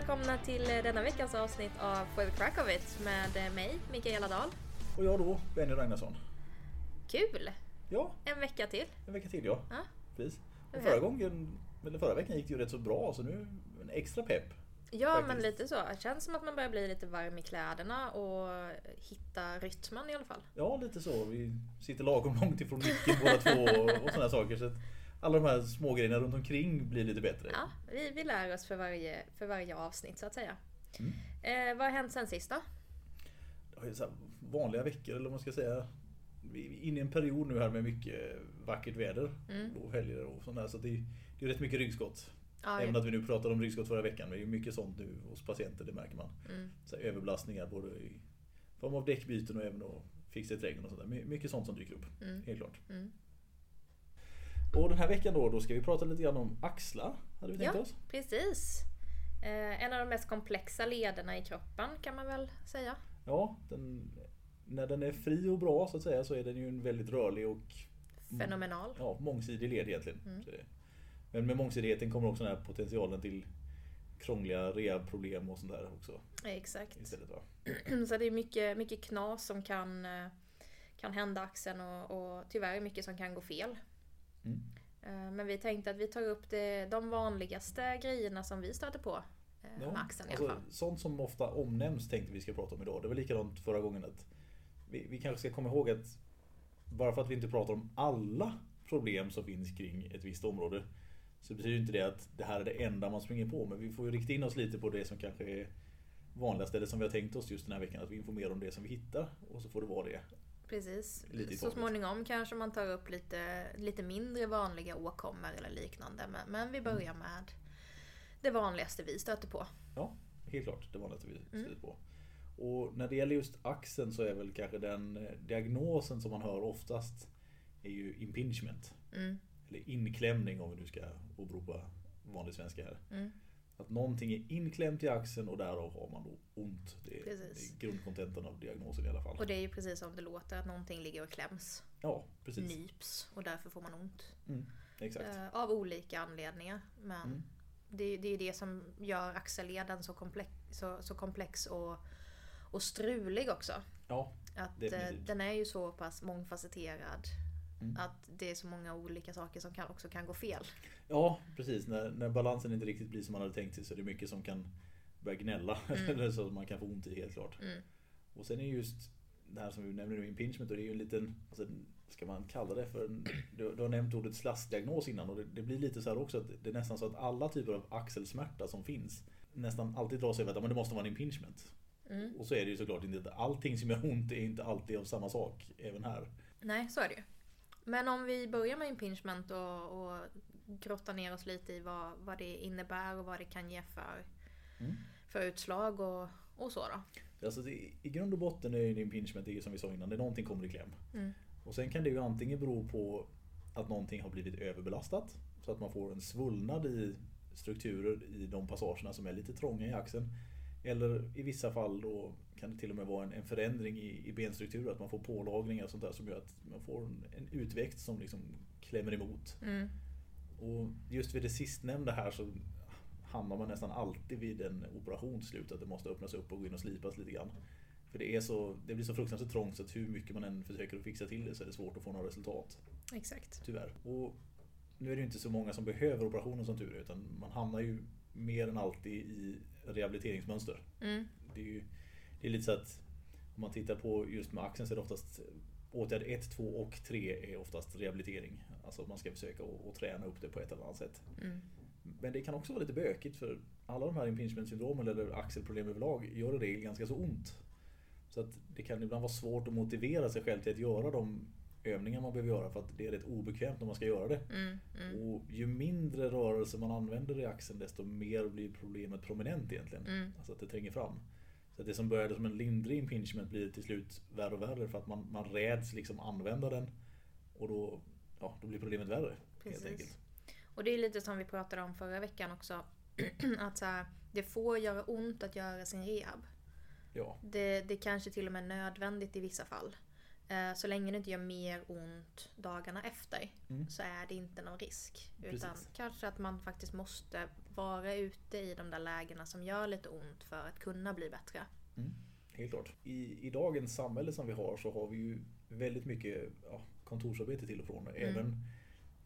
välkomna till denna veckans avsnitt av For the Crack of It med mig, Mikaela Dahl. Och jag då, Benny Ragnarsson. Kul! Ja, En vecka till. en vecka till ja. Ja. Precis. Och förra gången, eller förra veckan gick det ju rätt så bra så nu en extra pepp. Ja, Faktiskt. men lite så. Det känns som att man börjar bli lite varm i kläderna och hitta rytmen i alla fall. Ja, lite så. Vi sitter lagom långt ifrån micken båda två och, och sådana saker. Så att alla de här små grejerna runt omkring blir lite bättre. Ja, vi, vi lär oss för varje, för varje avsnitt så att säga. Mm. Eh, vad har hänt sen sist då? Det här vanliga veckor eller vad man ska säga. Vi är inne i en period nu här med mycket vackert väder Mm. och helger och sånt där. Så det är, det är rätt mycket ryggskott. Ja, Även ja. att vi nu pratade om ryggskott förra veckan. Men det är mycket sånt nu hos patienter, det märker man. Mm. så här, överbelastningar både i form av däckbyten och även att fixa i trädgården och sånt där. My- Mycket sånt som dyker upp, Mm. helt klart. Mm. Och den här veckan då, då ska vi prata lite grann om axlar, hade vi tänkt Ja. oss. Precis. Eh, en av de mest komplexa lederna i kroppen kan man väl säga. Ja, den, när den är fri och bra så att säga så är den ju en väldigt rörlig och Fenomenal. ja, mångsidig led egentligen. Mm. Men med mångsidigheten kommer också den här potentialen till krångliga rehabproblem och sånt där också Exakt. istället. Va? Så det är mycket, mycket knas som kan, eh, kan hända axeln och, och tyvärr mycket som kan gå fel. Mm. Eh, Men vi tänkte att vi tar upp det, de vanligaste grejerna som vi stöter på eh, Ja, med axeln i alltså, alla fall. Sånt som ofta omnämns tänkte vi ska prata om idag. Det var likadant förra gången. att vi, vi kanske ska komma ihåg att bara för att vi inte pratar om alla problem som finns kring ett visst område så betyder inte det att det här är det enda man springer på. Men vi får ju rikta in oss lite på det som kanske är vanligast eller som vi har tänkt oss just den här veckan. Att vi informerar om det som vi hittar och så får det vara det. Precis. lite Så småningom kanske man tar upp lite, lite mindre vanliga åkommor eller liknande. Men, men vi börjar med det vanligaste vi stöter på. Ja, helt klart. Det vanligaste vi Mm. stöter på. Och när det gäller just axeln så är väl kanske den eh, diagnosen som man hör oftast är ju impingement. Mm, Eller inklämning om vi nu ska åberopa vanlig svenska här. mm, Att någonting är inklämt i axeln och därav har man då ont. Det är, Precis. grundkontentan av diagnosen i alla fall. Och det är ju precis som det låter, att någonting ligger och kläms, Ja, precis. nyps och därför får man ont. Mm, exakt. Eh, av olika anledningar. Men Mm. det, är- det är det som gör axelleden så komplex, så, så komplex och, och strulig också. Ja, Att eh, den är ju så pass mångfacetterad. Mm. Att det är så många olika saker som kan, också kan gå fel. Ja, precis. När, när balansen inte riktigt blir som man hade tänkt sig så är det mycket som kan börja gnälla. Mm. Eller så att man kan få ont i helt klart. Mm. Och sen är just det här som vi nämner nu, impingement, och det är ju en liten, alltså, ska man kalla det för, en, du, du har nämnt ordet slaskdiagnos innan och det, det blir lite så här också att det är nästan så att alla typer av axelsmärta som finns nästan alltid dras över att men det måste vara en impingement. Mm. Och så är det ju såklart inte, allting som gör ont är inte alltid av samma sak, även här. Nej, så är det ju. Men om vi börjar med impingement och, och grottar ner oss lite i vad, vad det innebär och vad det kan ge för, Mm. för utslag och, och så då. Alltså det, I grund och botten är en impingement, det är som vi sa innan, det är någonting kommer i kläm. Mm. Och sen kan det ju antingen bero på att någonting har blivit överbelastat. Så att man får en svullnad i strukturer i de passagerna som är lite trånga i axeln. Eller i vissa fall då kan det till och med vara en, en förändring i, i benstrukturer. Att man får pålagringar och sånt där som gör att man får en, en utväxt som liksom klämmer emot. Mm. Och just vid det sistnämnda här så hamnar man nästan alltid vid en operation till slut. Att det måste öppnas upp och gå in och slipas lite grann. För det, är så, det blir så fruktansvärt trångt så att hur mycket man än försöker att fixa till det så är det svårt att få några resultat. Exakt. Tyvärr. Och nu är det ju inte så många som behöver operationen som tur är, utan man hamnar ju mer än alltid i rehabiliteringsmönster. Mm. Det är, ju, det är lite så att om man tittar på just med axeln så är det oftast åtgärd 1, 2 och 3 är oftast rehabilitering. Alltså man ska försöka att, att träna upp det på ett eller annat sätt. Mm. Men det kan också vara lite bökigt för alla de här impingement syndromen eller axelproblem överlag gör i regel ganska så ont. Så att det kan ibland vara svårt att motivera sig själv till att göra de övningar man behöver göra för att det är rätt obekvämt när man ska göra det. Mm. Mm. Och ju mindre rörelse man använder i axeln desto mer blir problemet prominent egentligen. Mm. Alltså att det tränger fram. Så att det som började som en lindrig impingement blir till slut värre och värre för att man, man räds liksom använda den. Och då, ja, då blir problemet värre. Helt enkelt. Och det är lite som vi pratade om förra veckan också. att så här, det får göra ont att göra sin rehab. Ja, Det, det kanske till och med är nödvändigt i vissa fall. Eh, Så länge det inte gör mer ont dagarna efter Mm. så är det inte någon risk. Utan Precis. kanske att man faktiskt måste vara ute i de där lägena som gör lite ont för att kunna bli bättre. Mm, helt klart. I, I dagens samhälle som vi har så har vi ju väldigt mycket ja, kontorsarbete till och från. Mm. Även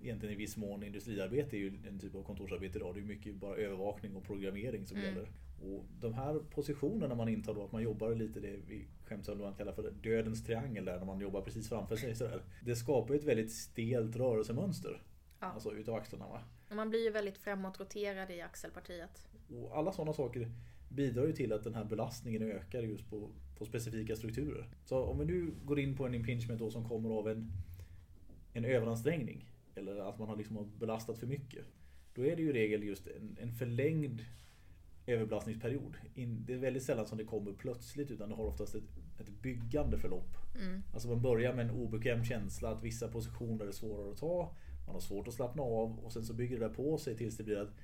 egentligen i viss mån industriarbete är ju en typ av kontorsarbete idag. Det är mycket bara övervakning och programmering som Mm. gäller. Och de här positionerna man intar då, att man jobbar lite det vi skämtsamt man kallar för dödens triangel där, när man jobbar precis framför sig sådär. Det skapar ett väldigt stelt rörelsemönster. Ja. Alltså utav axlarna. Va? Man blir ju väldigt framåtroterad i axelpartiet. Och alla sådana saker bidrar ju till att den här belastningen ökar just på, på specifika strukturer. Så om vi nu går in på en impingement då som kommer av en, en överansträngning eller att man har liksom belastat för mycket. Då är det ju i regel just en, en förlängd överbelastningsperiod. In, det är väldigt sällan som det kommer plötsligt utan det har oftast ett, ett byggande förlopp. Mm. Alltså man börjar med en obekväm känsla att vissa positioner är svårare att ta. Man har svårt att slappna av och sen så bygger det där på sig tills det blir att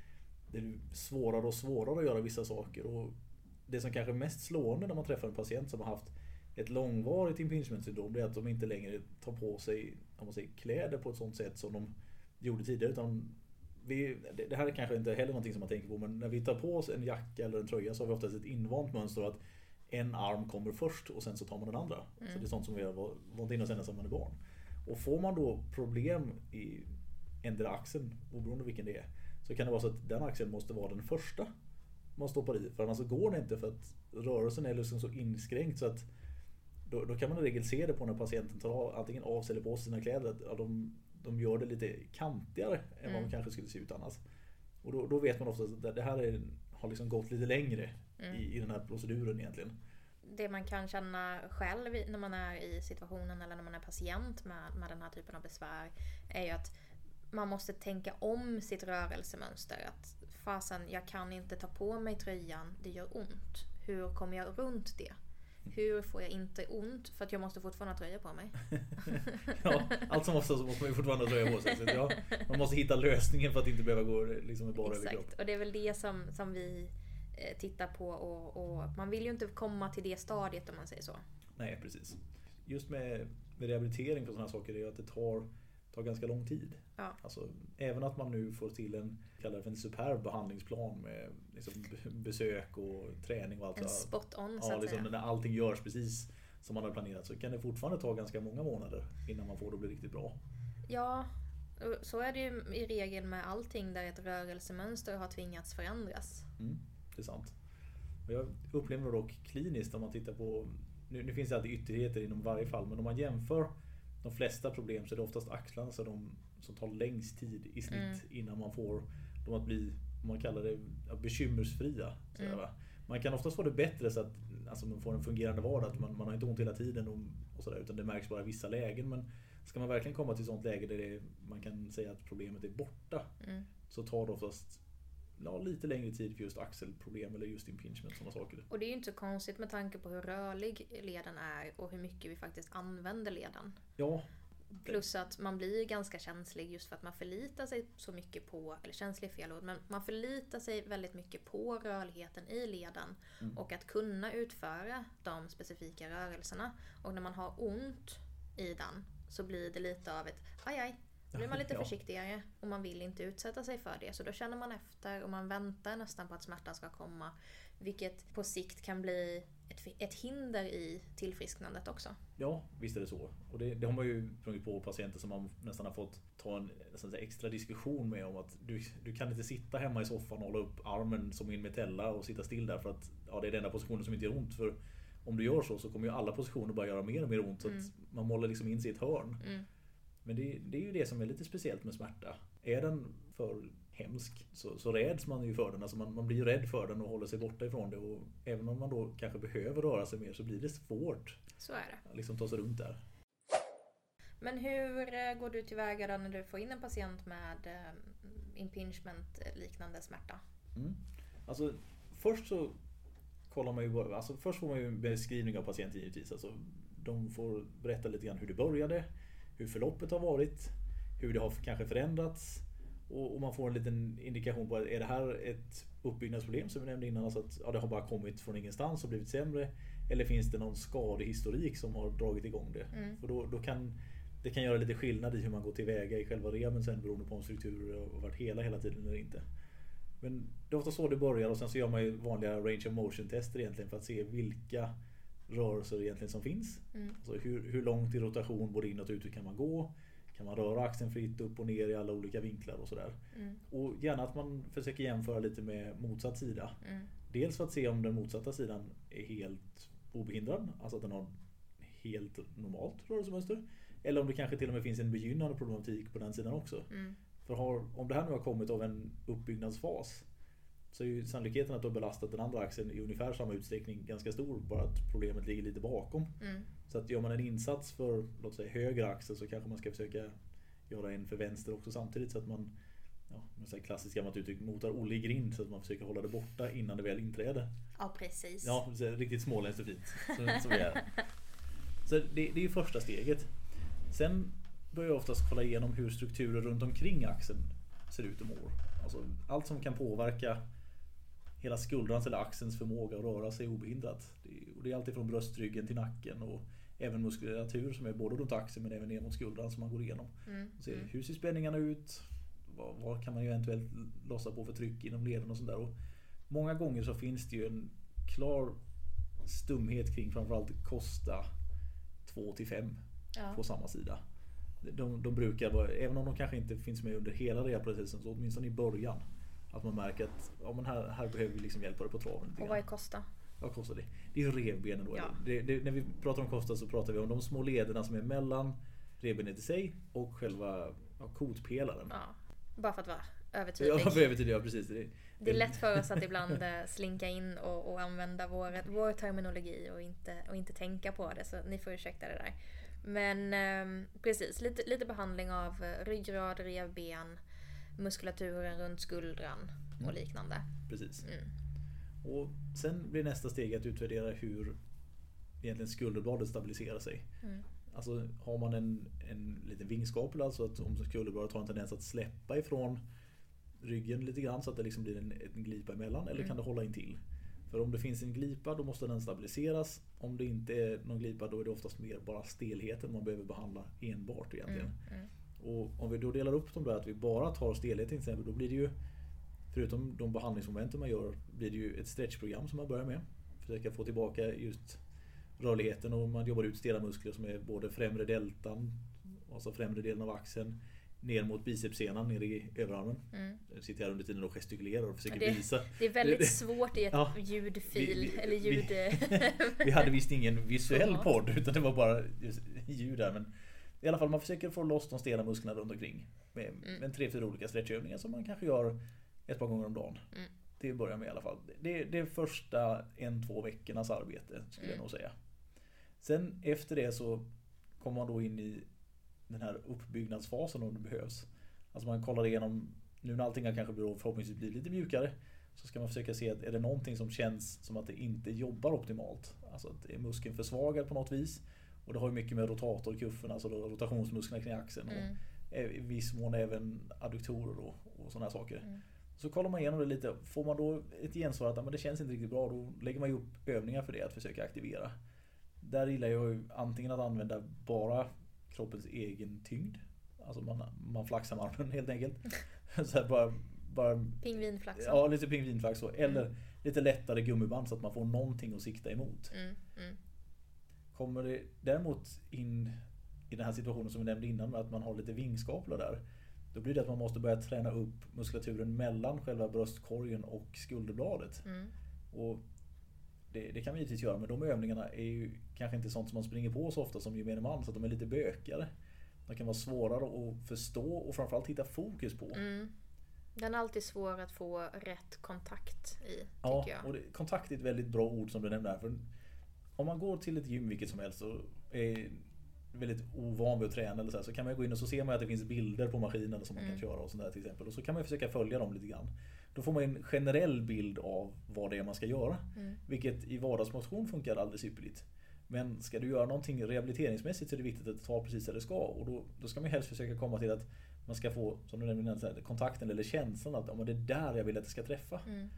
det är svårare och svårare att göra vissa saker. Och det som kanske är mest slående när man träffar en patient som har haft ett långvarigt impingement syndrom det är att de inte längre tar på sig om man säger, kläder på ett sånt sätt som de gjorde tidigare. Utan vi, det här är kanske inte heller någonting som man tänker på men när vi tar på oss en jacka eller en tröja så har vi oftast ett invant mönster att en arm kommer först och sen så tar man den andra. Så det är sånt som vi har vant in oss ända sedan man är barn. Och får man då problem i ändra axeln, oberoende vilken det är, så kan det vara så att den axeln måste vara den första man stoppar i. För annars så går det inte för att rörelsen är liksom så inskränkt så att då, då kan man i regel se det på när patienten tar av, antingen av sig eller på sig sina kläder. Att de, de gör det lite kantigare än vad Mm. de kanske skulle se ut annars. Och då, då vet man ofta att det- här är, har liksom gått lite längre Mm. i, i den här proceduren egentligen. Det man kan känna själv när man är i situationen eller när man är patient med, med den här typen av besvär är ju att man måste tänka om sitt rörelsemönster. Att fasen, jag kan inte ta på mig tröjan, det gör ont. Hur kommer jag runt det? Hur får jag inte ont? För att jag måste fortfarande ha tröja på mig. ja, allt som oftast så måste man ju fortfarande ha tröja på sig. Så ja, man måste hitta lösningen för att inte behöva gå liksom med bara överkropp. Exakt, och det är väl det som, som vi eh, tittar på och, och man vill ju inte komma till det stadiet om man säger så. Nej, precis. Just med, med rehabilitering på sådana här saker är ju att det tar, tar ganska lång tid. Ja. Alltså, även att man nu får till en, kallar det för en superb behandlingsplan med liksom besök och träning och allt. En spot on så ja, att liksom, säga. när allting görs precis som man har planerat så kan det fortfarande ta ganska många månader innan man får det att bli riktigt bra. Ja, så är det ju i regel med allting där ett rörelsemönster har tvingats förändras. Mm, det är sant. Jag upplever dock kliniskt om man tittar på, nu, nu finns det alltid ytterligheter inom varje fall, men om man jämför de flesta problem så är det oftast axlarna så de, som tar längst tid i snitt Mm. innan man får dem att bli, man kallar det, bekymmersfria. sådär, Mm. Man kan oftast få det bättre så att alltså, man får en fungerande vardag, att man, man har inte ont hela tiden och, och sådär, utan det märks bara i vissa lägen. Men ska man verkligen komma till ett sånt läge där det, man kan säga att problemet är borta, Mm. så tar det oftast ja, lite längre tid för just axelproblem eller just impingement sådana saker. Och det är ju inte så konstigt med tanke på hur rörlig leden är och hur mycket vi faktiskt använder leden. Ja, Plus att man blir ganska känslig just för att man förlitar sig så mycket på, eller känslig är fel ord, men man förlitar sig väldigt mycket på rörligheten i leden Mm. och att kunna utföra de specifika rörelserna. Och när man har ont i den så blir det lite av ett aj aj. Då blir man lite Ja. försiktigare och man vill inte utsätta sig för det. Så då känner man efter och man väntar nästan på att smärtan ska komma. Vilket på sikt kan bli ett, ett hinder i tillfrisknandet också. ja, visst är det så. Och det, det har man ju sprungit på patienter som man nästan har fått ta en nästan extra diskussion med om att du, du kan inte sitta hemma i soffan och hålla upp armen som i en metella och sitta still där för att ja, det är den enda positionen som inte gör ont. För om du gör så så kommer ju alla positioner bara göra mer och mer ont. Så Mm. att man målar liksom in sig i ett hörn. Mm. Men det, det är ju det som är lite speciellt med smärta. Är den för hemsk så, så räds man ju för den. Alltså man, man blir ju rädd för den och håller sig borta ifrån det. Och även om man då kanske behöver röra sig mer så blir det svårt Så är det. att liksom ta sig runt där. Men hur eh, går du tillväga då när du får in en patient med eh, impingement-liknande smärta? Mm. Alltså, först så kollar man ju alltså först får man ju en beskrivning av patienten givetvis. Alltså, de får berätta lite grann hur det började, hur förloppet har varit, hur det har kanske förändrats och, och man får en liten indikation på, är det här ett uppbyggnadsproblem som vi nämnde innan, alltså att ja, det har bara kommit från ingenstans och blivit sämre? Eller finns det någon skadehistorik som har dragit igång det? Mm. För då, då kan det kan göra lite skillnad i hur man går tillväga i själva rehaben sen beroende på om strukturer har varit hela hela tiden eller inte. Men det är ofta så det börjar och sen så gör man ju vanliga range of motion tester egentligen för att se vilka rörelser egentligen som finns. Mm. Alltså hur, hur långt i rotation både inåt och utåt kan man gå? Kan man röra axeln fritt upp och ner i alla olika vinklar och sådär. Mm. Och gärna att man försöker jämföra lite med motsatt sida. Mm. Dels för att se om den motsatta sidan är helt obehindrad, alltså att den har helt normalt rörelsemönster. Eller om det kanske till och med finns en begynnande problematik på den sidan också. Mm. För har, om det här nu har kommit av en uppbyggnadsfas så är ju sannolikheten att du har belastat den andra axeln i ungefär samma utsträckning ganska stor. Bara att problemet ligger lite bakom. Mm. Så att gör man en insats för låt säga höger axel så kanske man ska försöka göra en för vänster också samtidigt så att man Ja, med klassiskt gammalt uttryck, motar Olle i grind så att man försöker hålla det borta innan det väl inträder. Ja, precis. Ja, riktigt småländskt och fint. Så, så, är. så det, det är första steget. Sen börjar jag oftast kolla igenom hur strukturer runt omkring axeln ser ut och mår. Alltså, allt som kan påverka hela skuldrans eller axelns förmåga att röra sig obehindrat. Det och det är alltid från bröstryggen till nacken och även muskulatur som är både runt axeln men även ner mot skuldran som man går igenom. Mm. Och ser Mm. hur ser spänningarna ut? Vad, vad kan man eventuellt lossa på för tryck inom leden och sådär. Och Många gånger så finns det ju en klar stumhet kring framförallt kosta 2 till 5 Ja. på samma sida. De, de brukar även om de kanske inte finns med under hela rehabprocessen, så åtminstone i början. Att man märker att ja, men här, här behöver vi liksom hjälpa dig på traven. Och vad är. Kosta? Vad kostar det? Det är revbenen då. Ja. Det, det, när vi pratar om kosta så pratar vi om de små lederna som är mellan revbenet i sig och själva ja, kotpelaren. Ja. Bara för att vara övertydlig. Ja, för övrigt, ja precis. Det, Det är lätt för oss att ibland eh, slinka in och, och använda vår, vår terminologi och inte, och inte tänka på det. Så ni får ursäkta det där. Men ehm, precis, lite, lite behandling av eh, ryggrad, revben, muskulaturen runt skuldran och Mm. liknande. Precis. Mm. Och sen blir nästa steg att utvärdera hur egentligen skulderbladet stabiliserar sig. Mm. Alltså har man en, en liten vingskapel, alltså att om skulderbladet har en tendens att släppa ifrån ryggen lite grann så att det liksom blir en, en glipa emellan eller kan det hålla in till? För om det finns en glipa då måste den stabiliseras. Om det inte är någon glipa då är det oftast mer bara stelheten man behöver behandla enbart egentligen. Mm. Mm. Och om vi då delar upp dem där att vi bara tar stelheten till exempel då blir det ju Förutom de behandlingsmomenten man gör blir det ju ett stretchprogram som man börjar med. Försöka få tillbaka just rörligheten och man jobbar ut stela muskler som är både främre deltan, alltså främre delen av axeln, ner mot bicepssenan ner i överarmen. Mm. Jag sitter här under tiden och gestikulerar och försöker det- visa. Det är väldigt svårt i ett Ja. ljudfil, Vi- vi- eller vi- ljud... Vi hade visst ingen visuell podd utan det var bara ljud där. Men i alla fall man försöker få loss de stela musklerna runt omkring. Med, Mm. med tre, fyra olika stretchövningar som man kanske gör ett par gånger om dagen. Mm. Det börjar med i alla fall. Det, det är första en, två veckornas arbete skulle jag Mm. nog säga. Sen efter det så kommer man då in i den här uppbyggnadsfasen om det behövs. Alltså man kollar igenom, nu när allting kanske blir- förhoppningsvis blir lite mjukare. Så ska man försöka se att är det någonting som känns som att det inte jobbar optimalt. Alltså att är muskeln försvagad på något vis. Och det har ju mycket med rotatorkuffen, alltså då rotationsmusklerna kring axeln. Mm. Och i viss mån även adduktorer och, och sådana här saker. Mm. Så kollar man igenom det lite. Får man då ett gensvar att "Ja, men det känns inte riktigt bra, då lägger man ju upp övningar för det att försöka aktivera. Där gillar jag ju antingen att använda bara kroppens egen tyngd. Alltså man, man flaxar med armen helt enkelt. Så bara, bara Pingvinflaxen. Ja, lite pingvinflax så. Eller lite lättare gummiband så att man får någonting att sikta emot. Mm. Mm. Kommer det däremot in i den här situationen som vi nämnde innan med att man har lite vingskaplar där. Då blir det att man måste börja träna upp muskulaturen mellan själva bröstkorgen och skulderbladet. Mm. Och det, det kan vi givetvis göra men de övningarna är ju kanske inte sånt som man springer på så ofta som gemene man så att de är lite bökigare. De kan vara svårare att förstå och framförallt hitta fokus på. Mm. Den är alltid svår att få rätt kontakt i, Ja, jag. och det, kontakt är ett väldigt bra ord som du nämnde här. För om man går till ett gym vilket som helst och är väldigt ovan vid att träna eller så, här, så kan man gå in och så ser man att det finns bilder på maskinen som man kan Mm. köra och sånt där till exempel. Och så kan man försöka följa dem lite grann. Då får man en generell bild av vad det är man ska göra. Mm. Vilket i vardagsmotion funkar alldeles ypperligt. Men ska du göra någonting rehabiliteringsmässigt så är det viktigt att det tar precis där det ska. Och då, då ska man helst försöka komma till att man ska få, som du nämnde, kontakten eller känslan att ja, det är där jag vill att det ska träffa. Mm.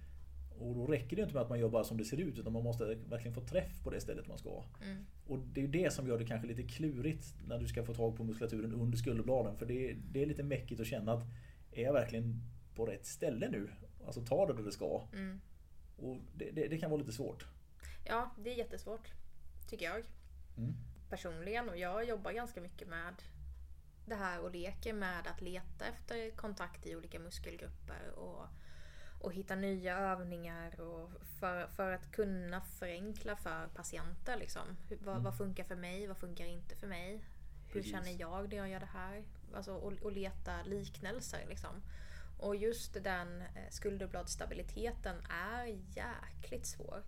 Och då räcker det inte med att man gör bara som det ser ut utan man måste verkligen få träff på det stället man ska. Mm. Och det är det som gör det kanske lite klurigt när du ska få tag på muskulaturen under skulderbladen. För det är, det är lite mäckigt att känna att är jag verkligen på rätt ställe nu? Alltså ta det där det ska. Mm. Och det, det, det kan vara lite svårt. Ja, det är jättesvårt. Tycker jag. Mm. Personligen. Och jag jobbar ganska mycket med det här och leker med att leta efter kontakt i olika muskelgrupper. Och, och hitta nya övningar och för, för att kunna förenkla för patienter. Liksom. Hur, vad, Mm. vad funkar för mig? Vad funkar inte för mig? Hur Precis. känner jag när jag gör det här? Alltså, och, och leta liknelser. Liksom. Och just den eh, skulderbladsstabiliteten är jäkligt svår.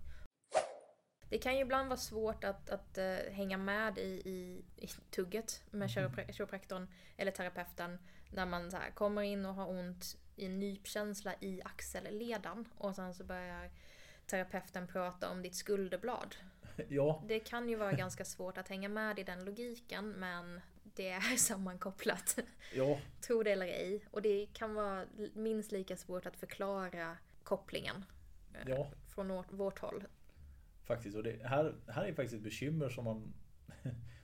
Det kan ju ibland vara svårt att, att eh, hänga med i, i, i tugget med kiropra- kiropraktorn eller terapeuten när man så här, kommer in och har ont i en nypkänsla i axelleden och sen så börjar terapeuten prata om ditt skulderblad. Ja, Det kan ju vara ganska svårt att hänga med i den logiken men det är sammankopplat. ja, Tro det eller ej. Och det kan vara minst lika svårt att förklara kopplingen eh, ja. från vårt, håll. Faktiskt. Och det här, här är faktiskt ett bekymmer som man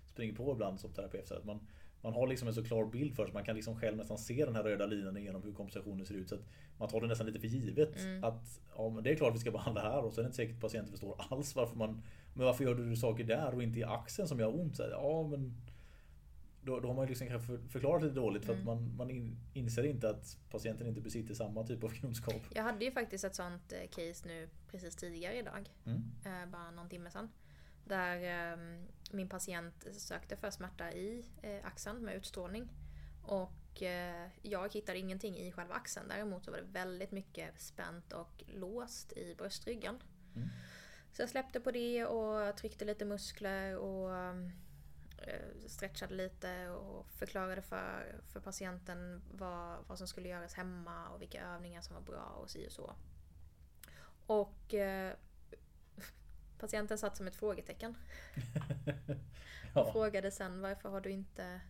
springer på ibland som terapeut. Att man, man har liksom en så klar bild för sig. Man kan liksom själv nästan se den här röda linjen igenom hur kompensationen ser ut. Så att man tar det nästan lite för givet. Mm. Att ja, det är klart vi ska behandla här och så är det inte säkert att patienten förstår alls varför man Men varför gör du saker där och inte i axeln som gör ont? Så här, ja men då, då har man liksom kanske för- förklarat lite dåligt för att Mm. man, man in, inser inte att patienten inte besitter samma typ av kunskap. Jag hade ju faktiskt ett sånt eh, case nu precis tidigare idag. Mm. eh, bara någon timme sedan. Där eh, min patient sökte för smärta i eh, axeln med utstrålning. Och eh, jag hittade ingenting i själva axeln. Däremot så var det väldigt mycket spänt och låst i bröstryggen. Mm. Så jag släppte på det och tryckte lite muskler och eh, stretchade lite och förklarade för, för patienten vad, vad som skulle göras hemma och vilka övningar som var bra och si och så. Och eh, patienten satt som ett frågetecken. Och ja. frågade sen varför har du inte...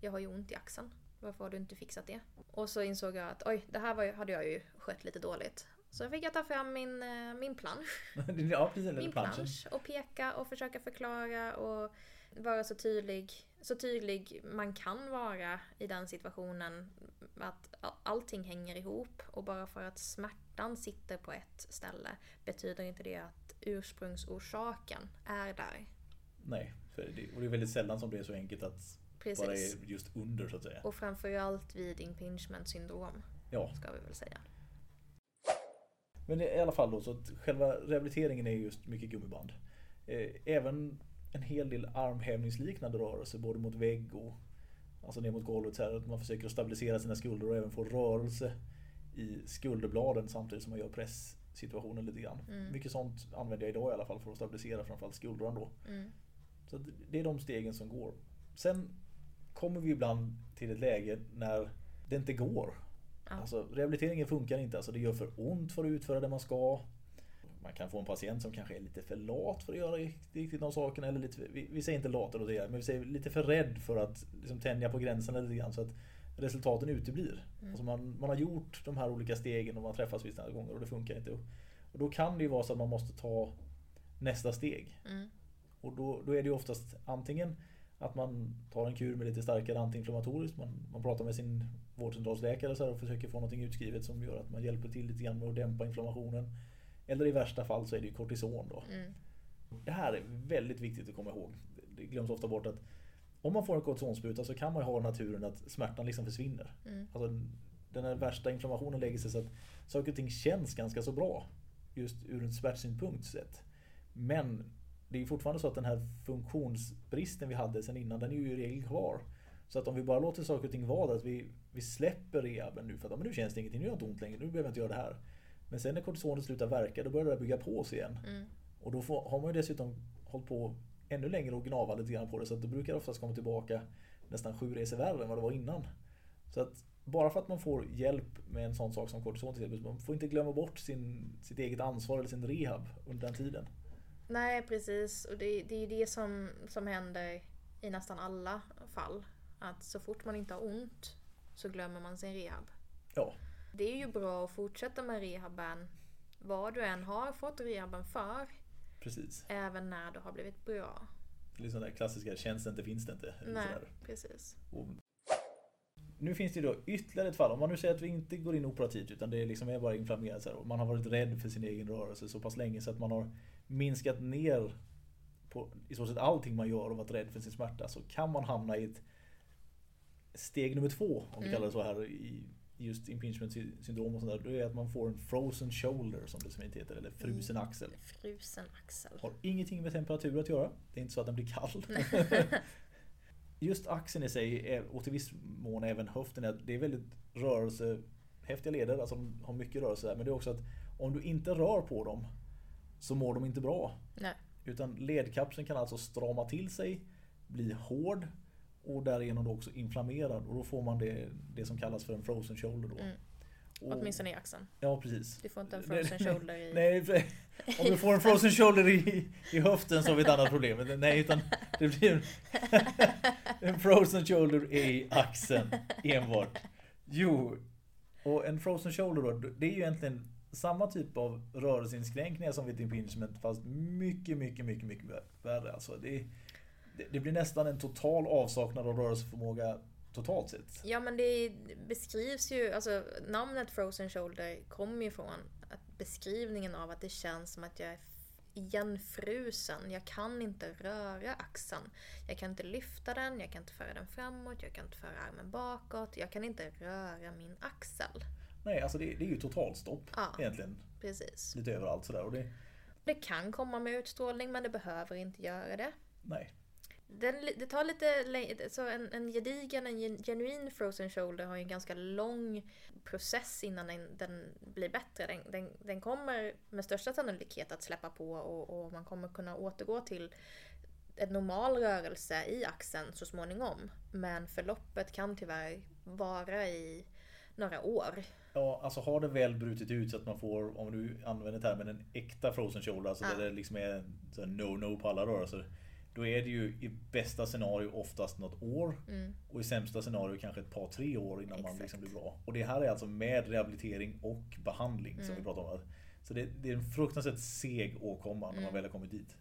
Jag har ju ont i axeln. Varför har du inte fixat det? Och så insåg jag att oj, det här var hade jag ju skött lite dåligt. Så fick jag ta fram min, eh, min plansch. ja, precis. Min plansch och peka och försöka förklara och vara så tydlig, så tydlig man kan vara i den situationen. Att allting hänger ihop och bara för att smärtan sitter på ett ställe betyder inte det att ursprungsorsaken är där. Nej, för det, och det är väldigt sällan som det är så enkelt att bara Precis. är just under så att säga. Och framförallt vid impingement syndrom, Ja, ska vi väl säga. men i alla fall då så att själva rehabiliteringen är just mycket gummiband. Eh, Även en hel del armhävningsliknande rörelser både mot vägg och alltså ner mot golvet så här, att man försöker stabilisera sina skulder och även få rörelse i skulderbladen samtidigt som man gör presssituationen lite grann. Mm. Mycket sånt använder jag idag i alla fall för att stabilisera framförallt skuldran då. Mm. Så det är de stegen som går. Sen kommer vi ibland till ett läge när det inte går. Ja. Alltså, rehabiliteringen funkar inte. Alltså, det gör för ont för att utföra det man ska. Man kan få en patient som kanske är lite för lat för att göra riktigt de sakerna. Eller lite, vi, vi säger inte lat eller det, men vi säger lite för rädd för att liksom, tänja på gränserna lite grann så att resultaten uteblir. Mm. Alltså man, man har gjort de här olika stegen och man träffas vissa gånger och det funkar inte. Och då kan det ju vara så att man måste ta nästa steg. Mm. Och då, då är det ju oftast antingen att man tar en kur med lite starkare antiinflammatoriskt. Man, man pratar med sin vårdcentralsläkare så och försöker få någonting utskrivet som gör att man hjälper till lite grann med att dämpa inflammationen. Eller i värsta fall så är det ju kortison då. Mm. Det här är väldigt viktigt att komma ihåg. Det glöms ofta bort att om man får en kortisonspruta så kan man ju ha naturen att smärtan liksom försvinner. Mm. Alltså, den här värsta inflammationen lägger sig så att saker och ting känns ganska så bra. Just ur en smärtsynpunkt sett. Men det är fortfarande så att den här funktionsbristen vi hade sen innan, den är ju i regel kvar. Så att om vi bara låter saker och ting vara där, att vi, vi släpper rehaben nu för att men nu känns det ingenting, nu gör det inte ont längre, nu behöver jag inte göra det här. Men sen när kortisonet slutar verka, då börjar det bygga på sig igen. Mm. Och då får, har man ju dessutom hållit på ännu längre och gnava lite grann på det. Så att det brukar oftast komma tillbaka nästan sju resor värre än vad det var innan. Så att bara för att man får hjälp med en sån sak som kortison till exempel, man får inte glömma bort sin, sitt eget ansvar eller sin rehab under den tiden. Nej, precis. Och det, det är det som, som händer i nästan alla fall. Att så fort man inte har ont så glömmer man sin rehab. Ja, Det är ju bra att fortsätta med rehaben vad du än har fått rehaben för, precis. även när du har blivit bra. Det är sån där klassiska, känns det inte finns det inte. Nej, sådär. precis. Och nu finns det då ytterligare ett fall. Om man nu säger att vi inte går in operativt utan det liksom är bara inflammerat. Så här, och man har varit rädd för sin egen rörelse så pass länge så att man har minskat ner på i stort sett allting man gör och varit rädd för sin smärta. Så kan man hamna i ett steg nummer två, om vi Mm. kallar det så här, i just impingement syndrom och sådär. Det är att man får en frozen shoulder som det så fint heter, eller frusen Mm. axel. Frusen axel. Har ingenting med temperatur att göra. Det är inte så att den blir kall. Just axeln i sig, är, och till viss mån även höften, det är väldigt rörelsehäftiga leder. Alltså de har mycket rörelse där. Men det är också att om du inte rör på dem så mår de inte bra. Nej. Utan ledkapseln kan alltså strama till sig, bli hård och därigenom då också inflammerad. Och då får man det, det som kallas för en frozen shoulder. Då. Mm. Och- Åtminstone i axeln. Ja precis. Du får inte en frozen shoulder i... Nej, om du får en frozen shoulder i, i höften så har vi ett annat problem. Nej, utan det blir en, en frozen shoulder i axeln enbart. Jo, och en frozen shoulder då, det är ju egentligen samma typ av rörelseinskränkningar som vid impingement fast mycket, mycket, mycket, mycket värre. Alltså det, det, det blir nästan en total avsaknad av rörelseförmåga totalt sett. Ja men det beskrivs ju, alltså namnet frozen shoulder kommer ju från att beskrivningen av att det känns som att jag är igenfrusen. Jag kan inte röra axeln. Jag kan inte lyfta den, jag kan inte föra den framåt, jag kan inte föra armen bakåt. Jag kan inte röra min axel. Nej, alltså det, det är ju totalstopp Ja. egentligen. Precis. Lite överallt sådär. Och det, Det kan komma med utstrålning men det behöver inte göra det. nej. Den, det tar lite längre, så en, en gedigen, en gen- genuin frozen shoulder har ju en ganska lång process innan den, den blir bättre. Den, den, den kommer med största sannolikhet att släppa på och, och man kommer kunna återgå till en normal rörelse i axeln så småningom. Men förloppet kan tyvärr vara i några år. Ja, alltså har det väl brutit ut så att man får, om du använder termen en äkta frozen shoulder, alltså Ja. där det liksom är no-no på alla rörelser. Då är det ju i bästa scenario oftast något år Mm. och i sämsta scenario kanske ett par tre år innan man Exakt. liksom blir bra. Och det här är alltså med rehabilitering och behandling som Mm. vi pratar om. Så det, det är en fruktansvärt seg åkomma när man Mm. väl har kommit dit.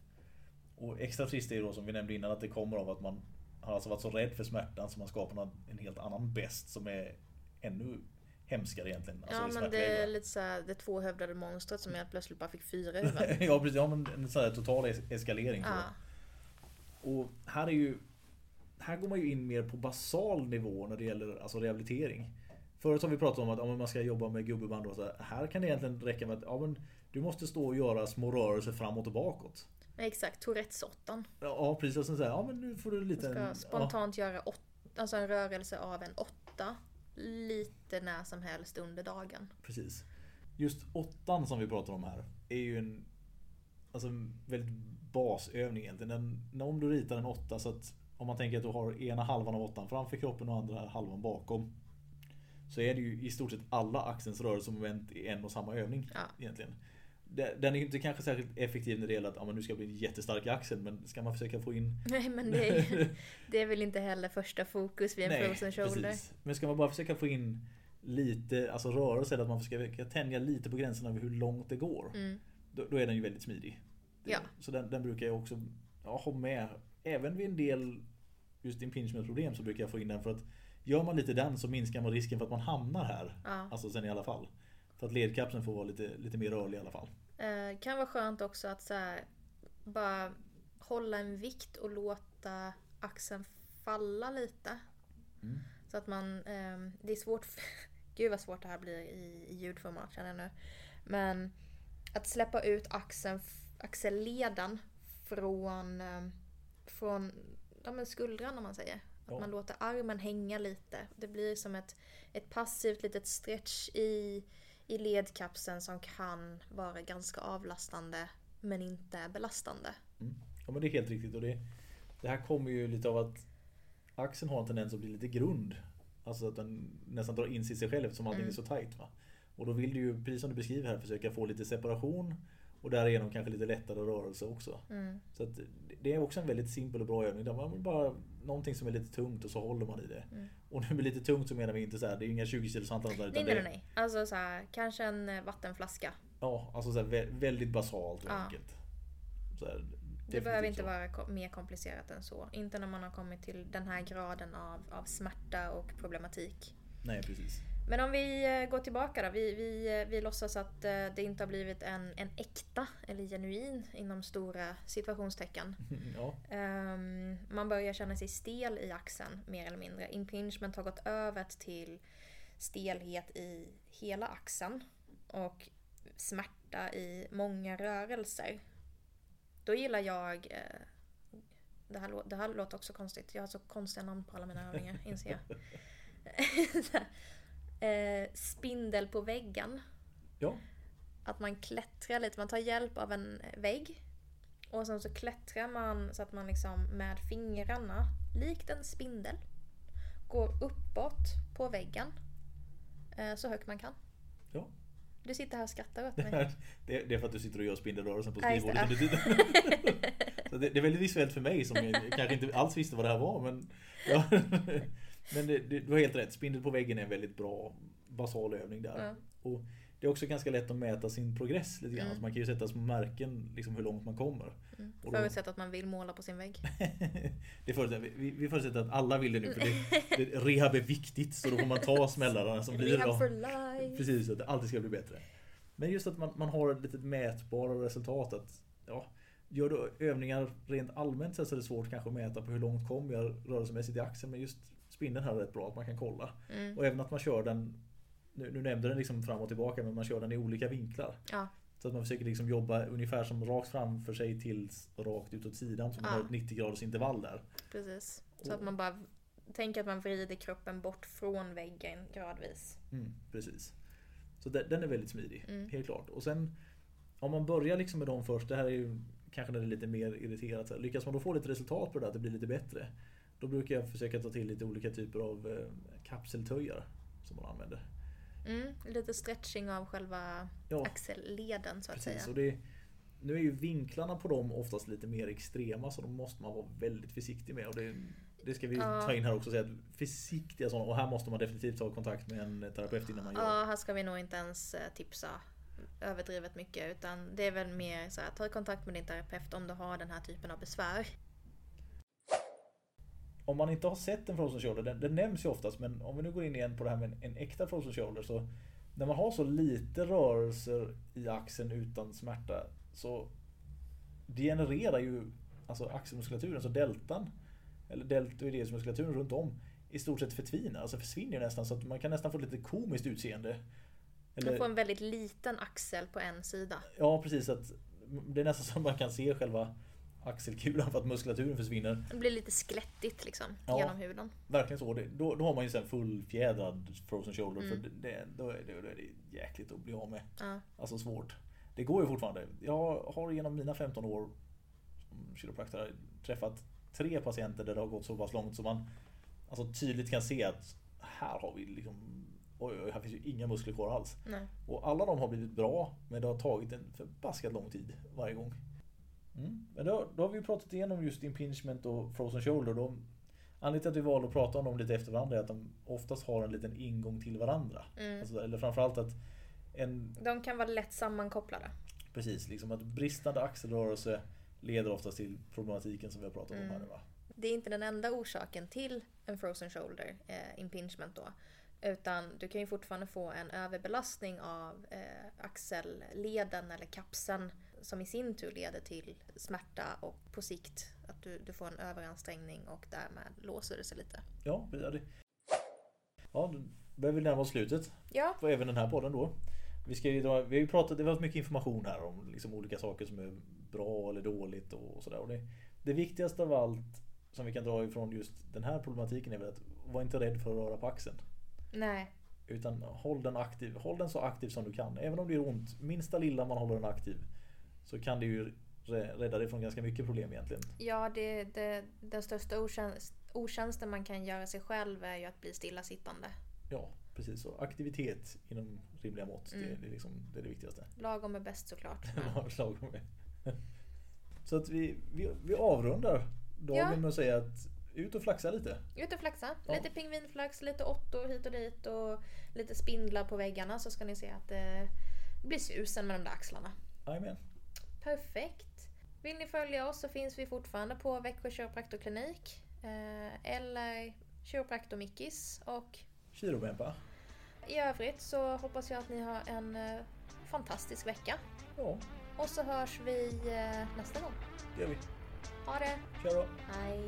Och extra trist är då som vi nämnde innan att det kommer av att man har alltså varit så rädd för smärtan så man skapar en- helt annan bäst som är ännu hemskare egentligen. Alltså Ja men det är lite såhär det tvåhövdade monstret som helt plötsligt bara fick fyra huvuden. ja precis, ja, men en sån här total es- eskalering. Ja. Och här är ju Här går man ju in mer på basal nivå när det gäller alltså rehabilitering. Förut har vi pratat om att ja, man ska jobba med gubbeband och så här. Här kan det egentligen räcka med att ja, men du måste stå och göra små rörelser framåt och bakåt. Exakt, Tourettes-åttan. Ja precis, och sen säger ja men nu får du lite... Ska ja, spontant göra åt, alltså en rörelse av en åtta lite när som helst under dagen. precis. Just åttan som vi pratar om här är ju en alltså, väldigt basövning egentligen. Den, om du ritar en åtta så att om man tänker att du har ena halvan av åttan framför kroppen och andra halvan bakom. Så är det ju i stort sett alla axelns rörelsemoment i en och samma övning. Ja. Egentligen. Den är ju inte kanske särskilt effektiv när det gäller att ja, men nu ska bli jättestark i axeln. Men ska man försöka få in... Nej men det är, det är väl inte heller första fokus vid en frozen shoulder. precis. Men ska man bara försöka få in lite alltså rörelse, eller att man försöker tänja lite på gränserna över hur långt det går. Mm. Då, då är den ju väldigt smidig. Ja. Så den, den brukar jag också ja, ha med. Även vid en del just impingement-problem så brukar jag få in den för att gör man lite den så minskar man risken för att man hamnar här. Ja. Alltså sen i alla fall. För att ledkapseln får vara lite, lite mer rörlig i alla fall. Eh, kan vara skönt också att så här, bara hålla en vikt och låta axeln falla lite. Mm. Så att man, ehm, det är svårt, gud vad svårt det här blir i, i ljudformat känner jag nu. Men att släppa ut axeln, axelleden från, ehm, från ja, skuldran om man säger. Att Ja. man låter armen hänga lite. Det blir som ett, ett passivt litet stretch i, i ledkapseln som kan vara ganska avlastande men inte belastande. Mm. Ja men det är helt riktigt. Och det, det här kommer ju lite av att axeln har en tendens att bli lite grund. Alltså att den nästan drar in sig i sig själv eftersom allting Mm. är så tajt. Va? Och då vill du ju, precis som du beskriver här, försöka få lite separation. Och därigenom kanske lite lättare rörelse också. Mm. Så att det är också en väldigt simpel och bra övning. Där man bara någonting som är lite tungt och så håller man i det. Mm. Och nu med lite tungt så menar vi inte så här, det är inga 20 kilos hantlar. Nej, nej, nej, nej. Alltså så här, kanske en eh, vattenflaska. Ja, alltså så här, vä- väldigt basalt och Ja. enkelt. Här, Det behöver inte så. vara mer komplicerat än så. Inte när man har kommit till den här graden av, av smärta och problematik. Nej, precis. Men om vi eh, går tillbaka då. Vi, vi, eh, vi låtsas att eh, det inte har blivit en, en äkta eller genuin inom stora situationstecken. Ja, Ehm, man börjar känna sig stel i axeln mer eller mindre. Impingement har gått över till stelhet i hela axeln och smärta i många rörelser. Då gillar jag eh, det här, det här låter också konstigt. Jag har så konstiga namn på alla mina övningar, inser jag. eh, spindel på väggen. ja, Att man klättrar lite, man tar hjälp av en vägg. Och sen så klättrar man så att man liksom med fingrarna, likt en spindel, går uppåt på väggen. eh, Så högt man kan. ja. Du sitter här och skrattar åt Det, mig. här, det, det är för att du sitter och gör spindelrörelsen på skrivbordet under tiden. Det, det är väldigt visuellt för mig som kanske inte alls visste vad det här var. Men, ja. men det, det, du har helt rätt, spindel på väggen är en väldigt bra basal övning där. Ja. Och det är också ganska lätt att mäta sin progress lite grann. Mm. Så man kan ju sätta små märken liksom hur långt man kommer. Mm. Då- Förutsatt att man vill måla på sin vägg. det förutsätter, vi, vi förutsätter att alla vill det nu för det, det, rehab är viktigt så då får man ta smällarna som blir Rehab for life. Precis, att det alltid ska bli bättre. Men just att man, man har ett litet mätbara resultat. Att, ja, gör du övningar rent allmänt så är det svårt kanske att mäta på hur långt kom jag rörelsemässigt i axeln. Men just spindeln här är rätt bra att man kan kolla. Mm. Och även att man kör den, nu, nu nämnde den liksom fram och tillbaka, men man kör den i olika vinklar. Ja. Så att man försöker liksom jobba ungefär som rakt framför sig tills rakt utåt sidan. Så man Ja. har ett 90 graders intervall där. Precis. Så Och- att man bara tänker att man vrider kroppen bort från väggen gradvis. Mm, precis. Så den, är väldigt smidig, Mm. helt klart. Och sen om man börjar liksom med dem först, det här är ju kanske när det är lite mer irriterat. Lyckas man då få lite resultat på det, att det blir lite bättre. Då brukar jag försöka ta till lite olika typer av eh, kapseltöjar som man använder. Mm. Lite stretching av själva Ja, axelleden så att precis. säga. Och det, nu är ju vinklarna på dem oftast lite mer extrema så de måste man vara väldigt försiktig med. Och det, det ska vi Ja. ta in här också. Säga att försiktiga sådana. Och här måste man definitivt ta kontakt med en terapeut innan man gör. Ja, här ska vi nog inte ens eh, tipsa överdrivet mycket utan det är väl mer så här, ta kontakt med din terapeut om du har den här typen av besvär. Om man inte har sett en frozen shoulder, den, den nämns ju oftast, men om vi nu går in igen på det här med en, en äkta frozen shoulder så när man har så lite rörelser i axeln utan smärta så degenererar ju alltså axelmuskulaturen, så deltan eller deltoideusmuskulaturen runt om i stort sett förtvinar, alltså försvinner nästan så att man kan nästan få lite komiskt utseende. Man får en väldigt liten axel på en sida. Ja precis, att det är nästan så att man kan se själva axelkulan för att muskulaturen försvinner. Det blir lite skelettigt liksom Ja. genom huden. Verkligen så. Då, då har man ju sen fullfjädrad frozen shoulder. Mm. För det, då, är det, då är det jäkligt att bli av med. Ja. Alltså svårt. Det går ju fortfarande. Jag har genom mina 15 år som kiropraktor träffat tre patienter där det har gått så pass långt så man alltså tydligt kan se att här har vi liksom Oj, oj, här finns ju inga muskler kvar alls. Nej. Och alla de har blivit bra, men det har tagit en förbaskat lång tid varje gång. Mm. Men då, då har vi ju pratat igenom just impingement och frozen shoulder. De, anledningen till att vi valde att prata om dem lite efter varandra är att de oftast har en liten ingång till varandra. Mm. Alltså, eller framförallt att en, De kan vara lätt sammankopplade. precis, liksom att bristande axelrörelse leder oftast till problematiken som vi har pratat om Mm. här nu va? Det är inte den enda orsaken till en frozen shoulder eh, impingement då. Utan du kan ju fortfarande få en överbelastning av eh, axelleden eller kapseln som i sin tur leder till smärta och på sikt att du, du får en överansträngning och därmed låser det sig lite. Ja, vi- ja, det, ja då börjar vi närma oss slutet. Ja, på även den här podden då. Vi, ska ju vi har ju pratat, det var mycket information här om liksom olika saker som är bra eller dåligt och sådär. Det, det viktigaste av allt som vi kan dra ifrån just den här problematiken är väl att var inte rädd för att röra på axeln. nej. Utan håll den, aktiv, håll den så aktiv som du kan. Även om det gör ont, minsta lilla man håller den aktiv så kan det ju rä- rädda dig från ganska mycket problem egentligen. Ja, det, det, den största otjänst, otjänsten man kan göra sig själv är ju att bli stillasittande. Ja, precis så. Aktivitet inom rimliga mått, det, Mm. det, är liksom, det är det viktigaste. Lagom är bäst såklart. Lagom med. Så att vi, vi, vi avrundar dagen Ja. med att säga att ut och flaxa lite. Ut och flaxa. Ja. Lite pingvinflax, lite åttor hit och dit och lite spindlar på väggarna så ska ni se att det blir susen med de där axlarna. Jajamän. Perfekt. Vill ni följa oss så finns vi fortfarande på Växjö kiropraktorklinik. Eh, eller Kiropraktor Mickis. Och Kirobempa. i övrigt så hoppas jag att ni har en eh, fantastisk vecka. Ja, Och så hörs vi eh, nästa gång. det gör vi. Ha det! Kör då. Hej!